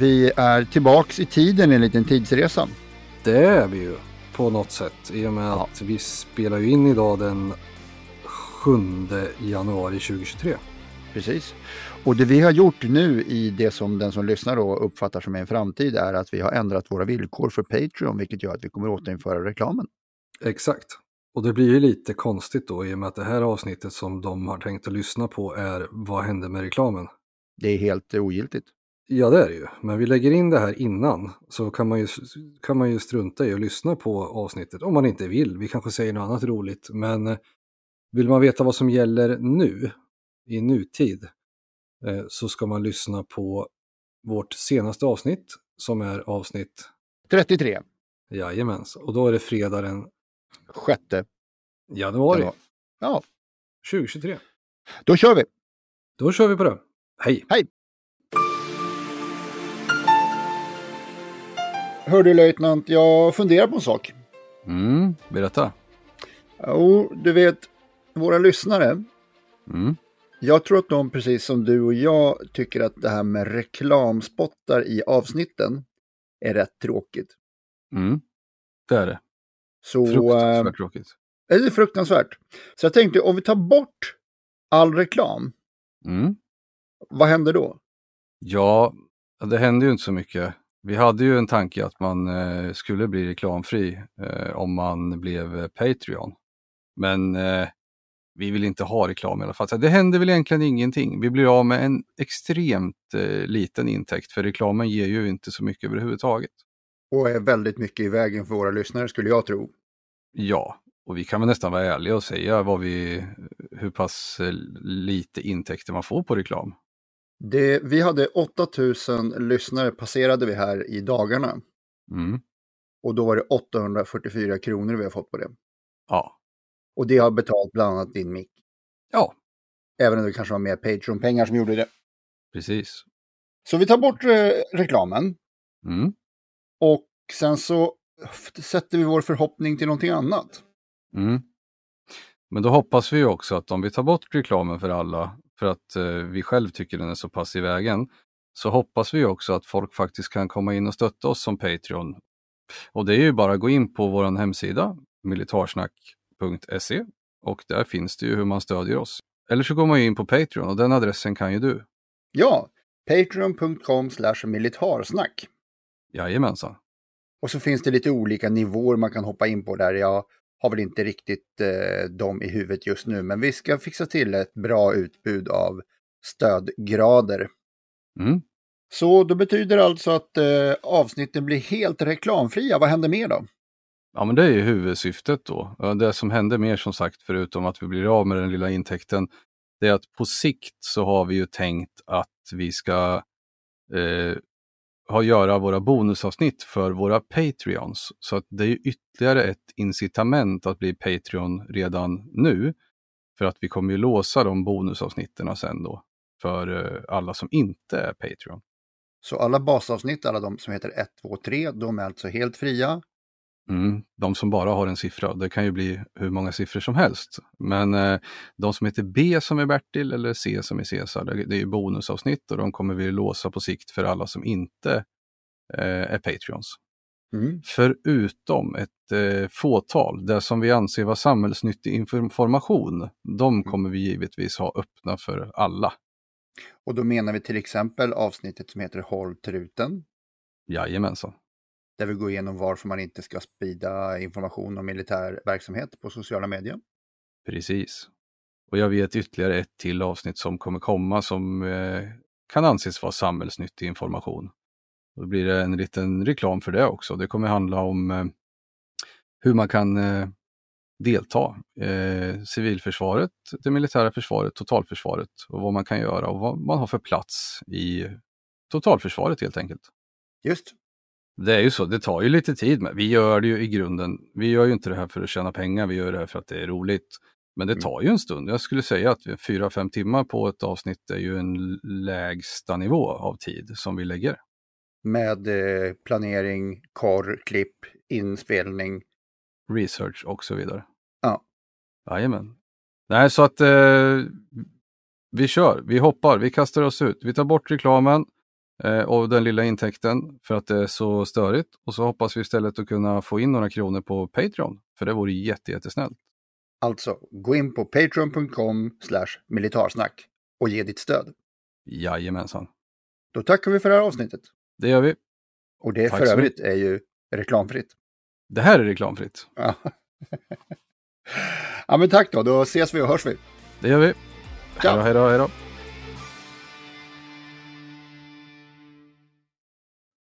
Vi är tillbaks i tiden i en liten tidsresa. Det är vi ju på något sätt i och med Ja. att vi spelar ju in idag den 7 januari 2023. Precis. Och det vi har gjort nu i det som den som lyssnar då uppfattar som en framtid är att vi har ändrat våra villkor för Patreon, vilket gör att vi kommer återinföra reklamen. Exakt. Och det blir ju lite konstigt då i och med att det här avsnittet som de har tänkt att lyssna på är Vad hände med reklamen? Det är helt ogiltigt. Ja, det är det ju. Men vi lägger in det här innan så kan man ju, kan man ju strunta i att lyssna på avsnittet om man inte vill. Vi kanske säger något annat roligt, men eh, vill man veta vad som gäller nu, i nutid, eh, så ska man lyssna på vårt senaste avsnitt som är avsnitt 33. Jajamens, och då är det fredag den Sjätte. januari januari. Ja, 2023. då kör vi. Då kör vi på det. Hej! Hör du löjtnant, jag funderar på en sak. Mm, berätta. Jo, du vet, våra lyssnare, Mm. jag tror att de precis som du och jag tycker att det här med reklamspottar i avsnitten är rätt tråkigt. Mm. Det är det. Så eh, Fruktansvärt tråkigt. det är fruktansvärt. Så jag tänkte, om vi tar bort all reklam, Mm. vad händer då? Ja, det hände ju inte så mycket. Vi hade ju en tanke att man eh, skulle bli reklamfri eh, om man blev eh, Patreon. Men vi vill inte ha reklam i alla fall. Så det händer väl egentligen ingenting. Vi blir av med en extremt liten intäkt för reklamen ger ju inte så mycket överhuvudtaget. Och är väldigt mycket i vägen för våra lyssnare skulle jag tro. Ja, och vi kan väl nästan vara ärliga och säga vad vi, hur pass lite intäkter man får på reklam. Det, vi hade 8000 lyssnare passerade vi här i dagarna. Mm. Och då var det 844 kronor vi har fått på det. Ja. Och det har betalt bland annat din mick. ja, Även om det kanske var mer Patreon-pengar som gjorde det. precis. Så vi tar bort eh, reklamen. Mm. Och sen så sätter vi vår förhoppning till någonting annat. Mm. Men då hoppas vi också att om vi tar bort reklamen för alla, för att eh, vi själv tycker den är så pass i vägen, så hoppas vi också att folk faktiskt kan komma in och stötta oss som Patreon. Och det är ju bara att gå in på vår hemsida, militarsnack.se, och där finns det ju hur man stödjer oss. Eller så går man ju in på Patreon och den adressen kan ju du. Ja, patreon.com militarsnack. Jajamensan. Och så finns det lite olika nivåer man kan hoppa in på där. Jag har väl inte riktigt eh, dem i huvudet just nu, men vi ska fixa till ett bra utbud av stödgrader. Mm. Så då betyder det alltså att eh, avsnitten blir helt reklamfria. Vad händer mer då? Ja, men det är ju huvudsyftet då. Det som händer mer som sagt, förutom att vi blir av med den lilla intäkten, det är att på sikt så har vi ju tänkt att vi ska eh, ha göra våra bonusavsnitt för våra Patreons. Så att det är ytterligare ett incitament att bli Patreon redan nu. För att vi kommer ju låsa de bonusavsnitten sen då för eh, alla som inte är Patreon. Så alla basavsnitt, alla de som heter 1, 2, 3, de är alltså helt fria. Mm, de som bara har en siffra, det kan ju bli hur många siffror som helst. Men eh, de som heter B som är Bertil eller C som är Cesar, det, det är bonusavsnitt och de kommer vi låsa på sikt för alla som inte eh, är Patreons. Mm. Förutom ett eh, fåtal, det som vi anser vara samhällsnyttig information, de Mm. kommer vi givetvis ha öppna för alla. Och då menar vi till exempel avsnittet som heter Håll truten. Jajamensan. Där vi går igenom varför man inte ska sprida information om militär verksamhet på sociala medier. Precis. Och jag vet ytterligare ett till avsnitt som kommer komma som eh, kan anses vara samhällsnyttig information. Då blir det en liten reklam för det också. Det kommer handla om eh, hur man kan eh, delta. Eh, civilförsvaret, det militära försvaret, totalförsvaret och vad man kan göra och vad man har för plats i totalförsvaret helt enkelt. Just. Det är ju så, det tar ju lite tid med. Vi gör det ju i grunden. Vi gör ju inte det här för att tjäna pengar, vi gör det här för att det är roligt. Men det Mm. tar ju en stund. Jag skulle säga att fyra, fem timmar på ett avsnitt är ju en lägsta nivå av tid som vi lägger. Med eh, planering, korr, klipp, inspelning. Research och så vidare. Ja. Jajamän. Nej, så att eh, vi kör, vi hoppar, vi kastar oss ut. Vi tar bort reklamen eh, av den lilla intäkten för att det är så störigt. Och så hoppas vi istället att kunna få in några kronor på Patreon, för det vore jätte, jättesnällt. Alltså, gå in på patreon.com militarsnack och ge ditt stöd. Jajamensan. Då tackar vi för det här avsnittet. Det gör vi. Och det Tack för övrigt är ju reklamfritt. Det här är reklamfritt. Ja. ja, men tack då. Då ses vi och hörs vi. Det gör vi. Hej då, hej då, hej då.